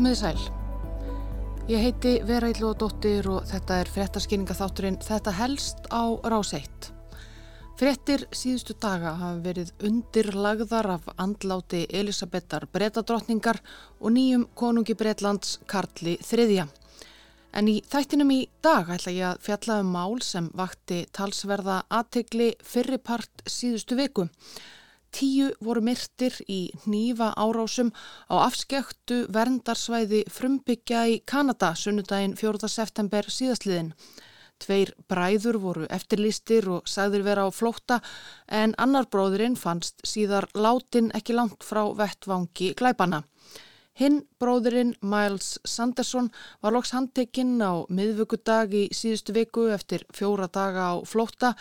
Komiði sæl. Ég heiti Vera Íllóðadóttir og þetta er fréttaskýringa þátturinn Þetta helst á rás 1. Fréttir síðustu daga hafa verið undirlagðar af andláti Elisabetar Bretadrottningar og nýjum konungi Bretlands Karli III. En í þættinum í dag ætla ég að fjalla um mál sem vakti talsverða aðtegli fyrripart síðustu viku. Tíu voru myrtir í nýfa árásum á afskektu verndarsvæði frumbyggja í Kanada sunnudaginn 4. september síðastliðin. Tveir bræður voru eftirlýstir og sagðir vera á flótta en annar bróðurinn fannst síðar látin ekki langt frá vettvangi glæbana. Hinn bróðurinn Miles Sanderson var loks handtekinn á miðvöggudag í síðustu viku eftir fjóra daga á flótta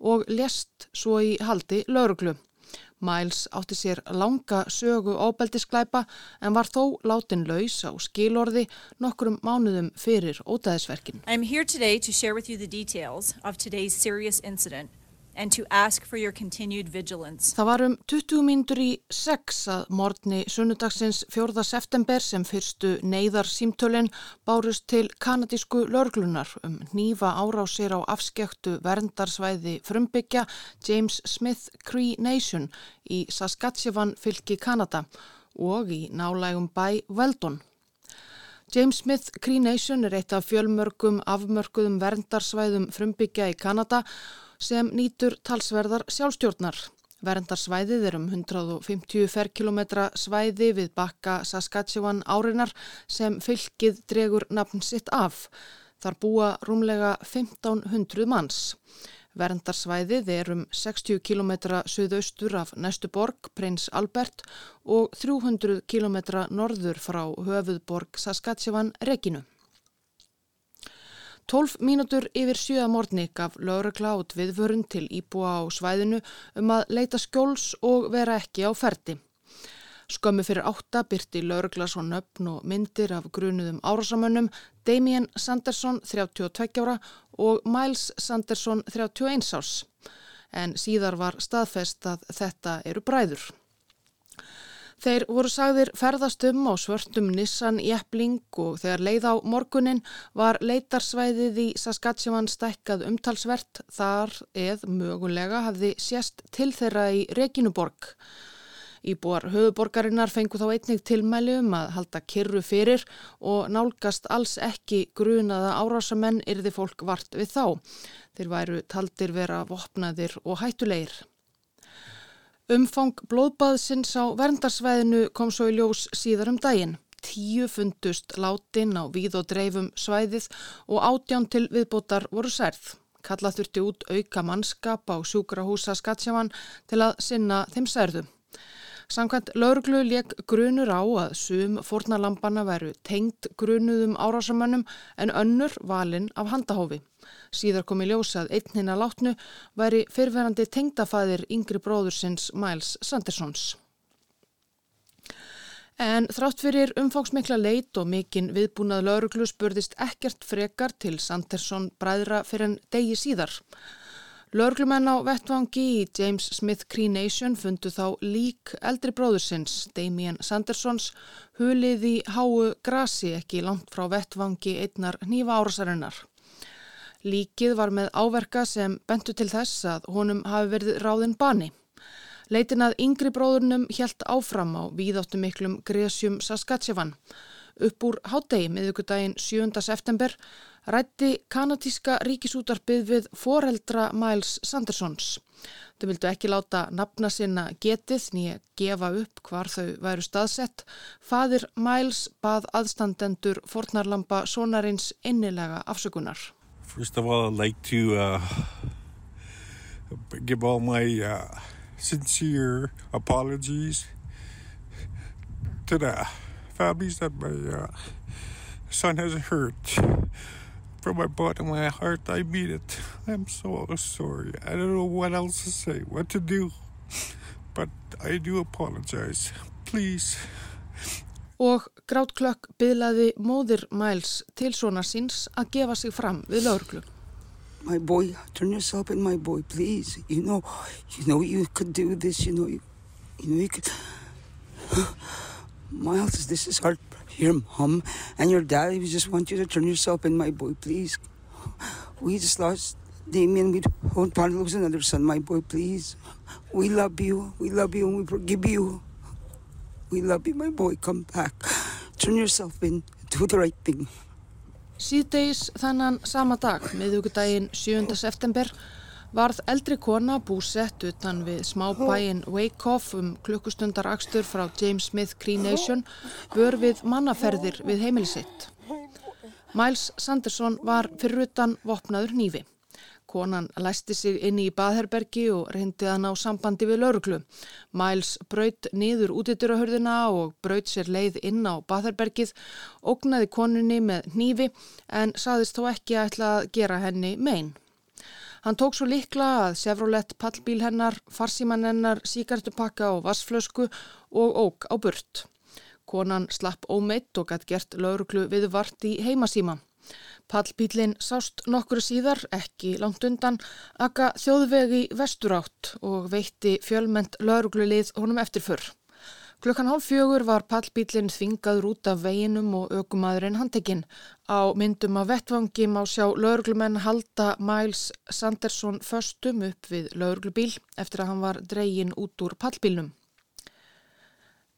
og lest svo í haldi lauruglu. Miles átti sér langa sögu óbeldisklæpa en var þó látin laus á skilorði nokkrum mánuðum fyrir ótaðisverkin. Það var um 20 mínútur í 6 að morgni sunnudagsins 4. september sem fyrstu neyðar símtölinn bárust til kanadísku lörglunar um nýfa árásir á afskektu verndarsvæði frumbyggja James Smith Cree Nation í Saskatchewan fylki Kanada og í nálægum bæ Weldon. James Smith Cree Nation er eitt af fjölmörgum afmörkuðum verndarsvæðum frumbyggja í Kanada sem nýtur talsverðar sjálfstjórnar. Verndarsvæðið er um 150 ferkilometra svæði við bakka Saskatchewan árinar sem fylgið dregur nafn sitt af. Þar búa rúmlega 1500 manns. Verndarsvæðið er um 60 km suðaustur af næstu borg, Prins Albert, og 300 km norður frá höfuðborg Saskatchewan Reginu. 12 mínútur yfir sjöða morgni gaf laurugla át viðvörun til íbúa á svæðinu um að leita skjóls og vera ekki á ferdi. Skömmu fyrir átta byrti laurugla svo nöfn og myndir af grunuðum árásamönnum Damien Sanderson 32 ára og Miles Sanderson 31 árs. En síðar var staðfest að þetta eru bræður. Þeir voru sagðir ferðast um á svörtum Nissan Jeppling og þegar leið á morgunin var leitarsvæðið í Saskatchewan stækkað umtalsvert þar eð mögulega hafði sérst til þeirra í Reginuborg. Íbúar höfuborgarinnar fengu þá einnig tilmæli um að halda kyrru fyrir og nálgast alls ekki grunaða árásamenn yrði fólk vart við þá. Þeir væru taldir vera vopnaðir og hættulegir. Umfang blóðbaðsins á verndarsvæðinu kom svo í ljós síðar um daginn. Tíu fundust látin á víð og dreifum svæðið og átján til viðbótar voru særð. Kalla þurfti út auka mannskap á sjúkrahúsa Skatsjaman til að sinna þeim særðum. Samkvæmt lauruglu leik grunur á að sum fornalampana veru tengt grunuðum árásamönnum en önnur valin af handahófi. Síðar kom í ljósað einn hinn að látnu væri fyrverandi tengdafæðir yngri bróðursins Miles Sandersons. En þrátt fyrir umfóksmikla leit og mikinn viðbúnað lauruglu spurðist ekkert frekar til Sandersson bræðra fyrir en degi síðar. Lörglumenn á vettvangi í James Smith Cree Nation fundu þá lík eldri bróðursins, Damien Sandersons, hulið í háu grasi ekki langt frá vettvangi einnar nýfa árasarinnar. Líkið var með áverka sem bentu til þess að honum hafi verið ráðin bani. Leitin að yngri bróðurnum helt áfram á víðáttu miklum Gresium Saskatchewan. Upp úr hádegi miðugudaginn 7. september rætti kanatíska ríkisútarpið við foreldra Miles Sandersons. Þau vildu ekki láta nafna sinna getið nýja gefa upp hvar þau væru staðsett. Fadir Miles bað aðstandendur fornarlampa sonarins innilega afsökunar. First of all, I'd like to uh, give all my uh, sincere apologies to the families that my uh, son has hurt. From my bottom of my heart, I mean it. I'm so sorry. I don't know what else to say, what to do. But I do apologize. Please. Og Grátklökk byðlaði móðir Miles til svona síns að gefa sig fram við lauruglu. My boy, turn yourself in, my boy, please. You know, you know you could do this. You know, you, you know you could. Miles, this is heart. your mom and your dad. We just want you to turn yourself in, my boy, please. We just lost Damien. We don't want to lose another son, my boy, please. We love you. We love you and we forgive you. We love you, my boy. Come back. Turn yourself in. Do the right thing. Síðdeis þannan sama dag, miðugudaginn 7. september, varð eldri kona búsett utan við smábæin Wyckoff um klukkustundar akstur frá James Smith Cree Nation bör við mannaferðir við heimilisitt. Miles Sanderson var fyrir utan vopnaður nýfi. Konan læsti sig inn í baðherbergi og reyndi að ná sambandi við lauruglu. Miles braut niður útidurahörðina og braut sér leið inn á baðherbergið, ógnaði konunni með nýfi en saðist þó ekki að ætla að gera henni megin. Hann tók svo likla að Chevrolet pallbíl hennar, farsíman hennar, síkartupakka og vassflösku og óg á burt. Konan slapp ómeitt og gætt gert lauruglu við vart í heimasíma. Pallbílinn sást nokkru síðar, ekki langt undan, akka þjóðvegi vesturátt og veitti fjölment lauruglulið honum eftirförr. Klukkan hálf fjögur var pallbílinn þvingaður út af veginum og aukumadurinn handekinn. Á myndum af vettvangi má sjá lauruglumenn halda Miles Sanderson föstum upp við lauruglubíl eftir að hann var dreygin út úr pallbílnum.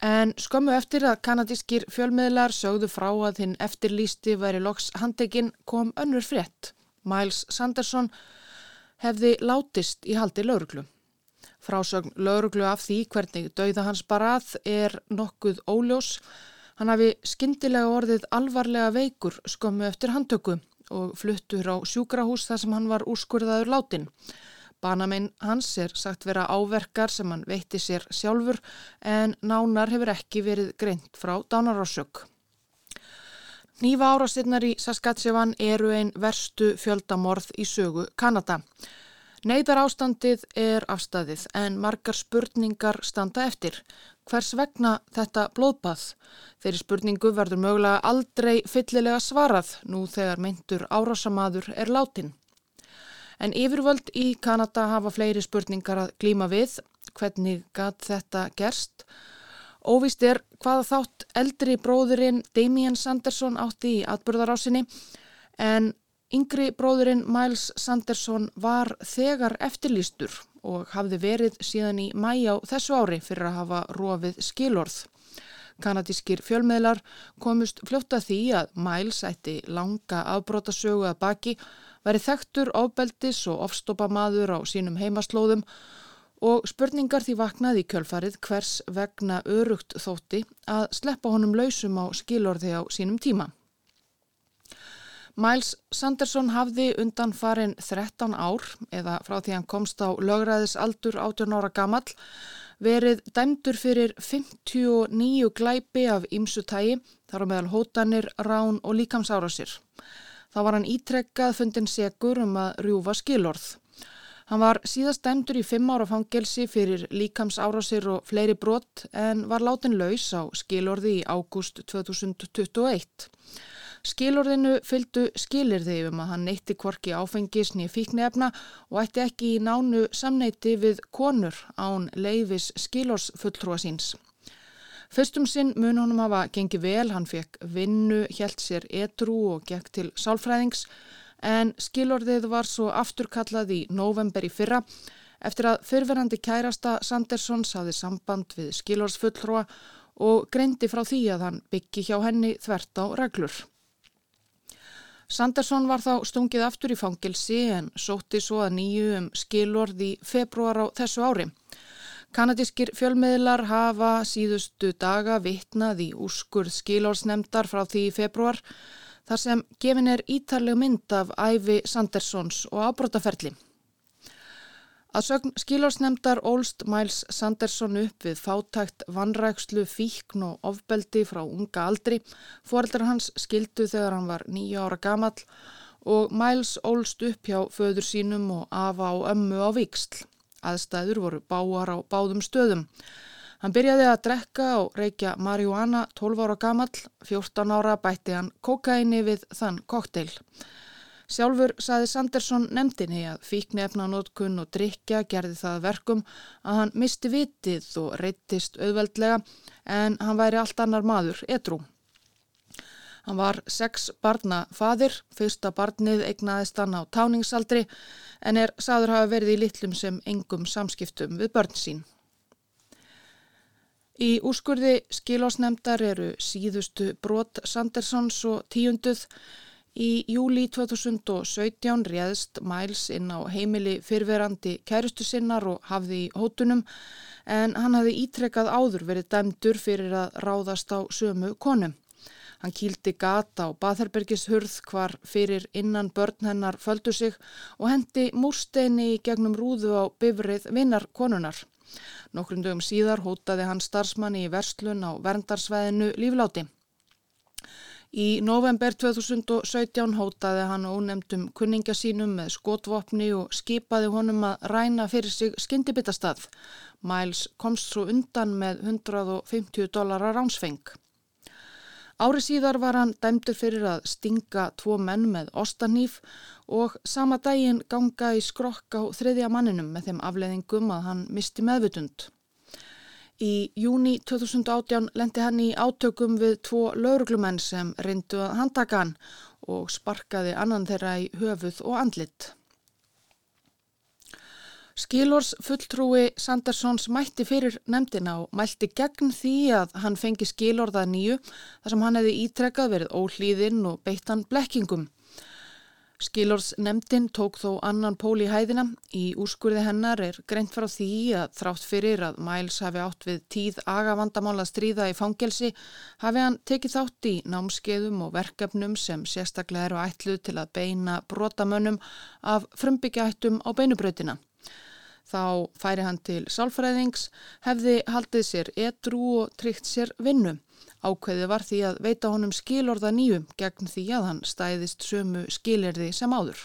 En skömmu eftir að kanadískir fjölmiðlar sögðu frá að hinn eftirlýsti væri loks handekinn kom önnur frétt. Miles Sanderson hefði látist í haldi lauruglu. Frásögn lauruglu af því hvernig dauða hans barað er nokkuð óljós. Hann hafi skindilega orðið alvarlega veikur skömmu eftir handtöku og fluttur á sjúkrahús þar sem hann var úrskurðaður látin. Banamein hans er sagt vera áverkar sem hann veitti sér sjálfur en nánar hefur ekki verið greint frá dánarásök. Nýfa árástinnar í Saskatchewan eru einn verstu fjöldamorð í sögu Kanada. Neiðar ástandið er afstæðið en margar spurningar standa eftir. Hvers vegna þetta blóðbað? Þeirri spurningu verður mögulega aldrei fyllilega svarað nú þegar meintur árásamadur er látin. En yfirvöld í Kanada hafa fleiri spurningar að glíma við. Hvernig gæt þetta gerst? Óvist er hvaða þátt eldri bróðurinn Damien Sanderson átti í atbyrðarásinni en yngri bróðurinn Miles Sanderson var þegar eftirlýstur og hafði verið síðan í mæ á þessu ári fyrir að hafa rofið skilorð. Kanadískir fjölmiðlar komust fljóta því að Miles ætti langa afbrótasögu að baki væri þekktur ofbeldis og ofstopamaður á sínum heimaslóðum og spurningar því vaknaði í kjölfarið hvers vegna örugt þótti að sleppa honum lausum á skilorði á sínum tíma. Miles Sanderson hafði undan farin 13 ár eða frá því hann komst á lögræðis aldur 18 ára gamall verið dæmdur fyrir 59 glæpi af ímsutægi þar á meðal hótanir, rán og líkamsárásir. Þá var hann ítrekkað fundin segur um að rjúfa skilorð. Hann var síðast dæmdur í fimm ára fangelsi fyrir líkams árásir og fleiri brott en var látin laus á skilorði í ágúst 2021. Skilorðinu fylgdu skilirði um að hann neytti kvorki áfengisni fíknefna og ætti ekki í nánu samneiti við konur án leifis skilórsfulltrúa síns. Fyrstum sinn mun honum hafa gengið vel, hann fekk vinnu, hjælt sér edru og gekk til sálfræðings en skilorðið var svo afturkallað í november í fyrra eftir að fyrverandi kærasta Sandersons hafði samband við skilorðsfullrua og greindi frá því að hann byggi hjá henni þvert á reglur. Sanderson var þá stungið aftur í fangilsi en sótti svo að nýju um skilorð í februar á þessu ári. Kanadískir fjölmiðlar hafa síðustu daga vitnað í úrskurð skilórsnemdar frá því februar þar sem gefin er ítarleg mynd af æfi Sandersons og ábrótaferli. Að sögn skilórsnemdar Ólst Miles Sanderson upp við fátækt vannrækslu, fíkn og ofbeldi frá unga aldri. Fóreldrar hans skildu þegar hann var nýja ára gamall og Miles ólst upp hjá föður sínum og afa á ömmu á viksl. Aðstæður voru báar á báðum stöðum. Hann byrjaði að drekka og reykja marihuana 12 ára gamall, 14 ára bætti hann kokaini við þann kokteil. Sjálfur saði Sanderson nefndinni að fíknefnanótkun og drikja gerði það verkum að hann misti vitið og reyttist auðveldlega en hann væri allt annar maður edru. Hann var sex barna fadir, fyrsta barnið eignaðist hann á táningsaldri en er saður hafa verið í litlum sem engum samskiptum við börn sín. Í úrskurði skilásnemdar eru síðustu brot Sandersons og tíunduð. Í júli 2017 réðst Miles inn á heimili fyrverandi kærustu sinnar og hafði í hótunum en hann hafði ítrekkað áður verið dæmdur fyrir að ráðast á sömu konum. Hann kýldi gata á Batherbergishurð hvar fyrir innan börn hennar földu sig og hendi múrsteini í gegnum rúðu á bifrið vinnar konunar. Nokkrum dögum síðar hótaði hann starfsmanni í verslun á verndarsveðinu lífláti. Í november 2017 hótaði hann ónemdum kunninga sínum með skotvopni og skipaði honum að ræna fyrir sig skyndibitastað. Miles komst svo undan með 150 dólarar ránsfeng. Ári síðar var hann dæmdur fyrir að stinga tvo menn með ostanýf og sama daginn ganga í skrokk á þriðja manninum með þeim afleðingum að hann misti meðvutund. Í júni 2018 lendi hann í átökum við tvo lauruglumenn sem reyndu að handtaka hann og sparkaði annan þeirra í höfuð og andlit. Skilors fulltrúi Sandersons mætti fyrir nefndina og mælti gegn því að hann fengi skilorða nýju þar sem hann hefði ítrekkað verið óhlýðinn og beittan blekkingum. Skilors nefndin tók þó annan pól í hæðina. Í úrskurði hennar er greint frá því að þrátt fyrir að Miles hafi átt við tíð agavandamála stríða í fangelsi hafi hann tekið þátt í námskeiðum og verkefnum sem sérstaklega eru ætluð til að beina brotamönnum af frumbyggjaættum á beinubrautina. Þá færi hann til sálfræðings, hefði haldið sér edru og tryggt sér vinnu. Ákveði var því að veita honum skilorða nýjum gegn því að hann stæðist sömu skilirði sem áður.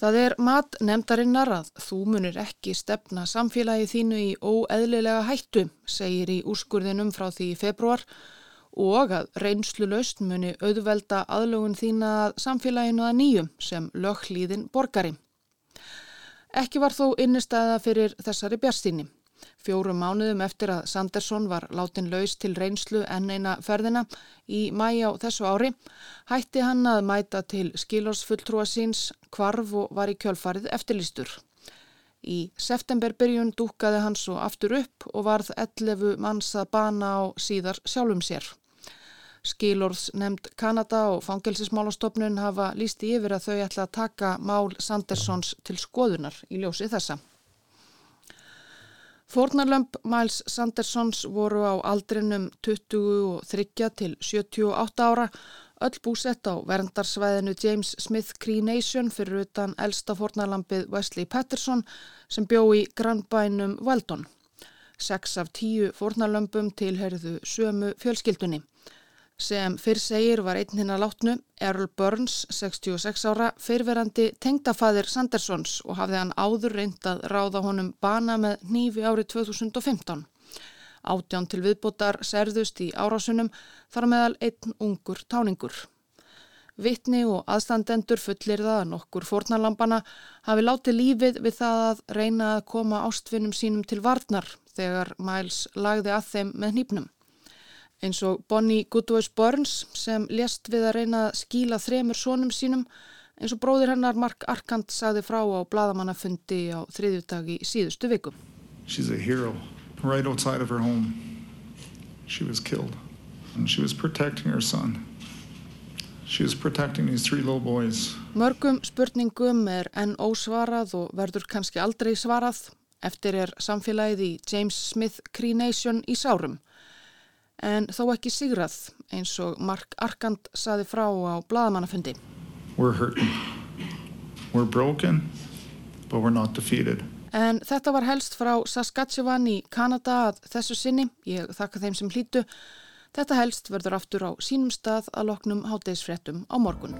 Það er mat nefndarinnar að þú munir ekki stefna samfélagi þínu í óeðlilega hættu, segir í úrskurðinum frá því í februar og að reynslu laust muni auðvelda aðlugun þína að samfélaginu að nýjum sem löghlýðin borgari. Ekki var þó innistæða fyrir þessari bjastíni. Fjórum mánuðum eftir að Sandersson var látin laus til reynslu enn eina ferðina í mæja á þessu ári hætti hann að mæta til skilórsfulltrúa síns kvarf og var í kjölfarið eftirlýstur. Í septemberbyrjun dúkaði hann svo aftur upp og varð 11 manns að bana á síðar sjálfum sér. Skilorðs nefnd Kanada og fangelsismálastofnun hafa lísti yfir að þau ætla að taka mál Sanderssons til skoðunar í ljósi þessa. Fórnarlömp Miles Sandersons voru á aldrinum 23 til 78 ára, öll búsett á verndarsvæðinu James Smith Cree Nation fyrir utan elsta fórnarlampið Wesley Patterson sem bjó í grannbænum Weldon. Seks af tíu fórnarlömpum tilherðu sömu fjölskyldunni. Sem fyrr segir var einn hinn að látnu Errol Burns, 66 ára, fyrverandi tengdafaðir Sandersons og hafði hann áður reynd að ráða honum bana með nýfi árið 2015. Átján til viðbútar serðust í árásunum þar meðal einn ungur táningur. Vittni og aðstandendur fullir það að nokkur fórnarlampana hafi látið lífið við það að reyna að koma ástfinnum sínum til varnar þegar Miles lagði að þeim með nýpnum eins og Bonnie Goodwise Burns sem lést við að reyna að skíla þremur sónum sínum eins og bróðir hennar Mark Arkand sagði frá á bladamannafundi á þriðjútag í síðustu viku. She's a hero right outside of her home. She was killed and she was protecting her son. She was protecting these three little boys. Mörgum spurningum er enn ósvarað og verður kannski aldrei svarað. Eftir er samfélagið í James Smith Cree Nation í sárum en þó ekki sigrað eins og Mark Arkand saði frá á bladamannafundi. We're hurting. We're broken, but we're not defeated. En þetta var helst frá Saskatchewan í Kanada að þessu sinni. Ég þakka þeim sem hlýtu. Þetta helst verður aftur á sínum stað að loknum háttegisfréttum á morgun.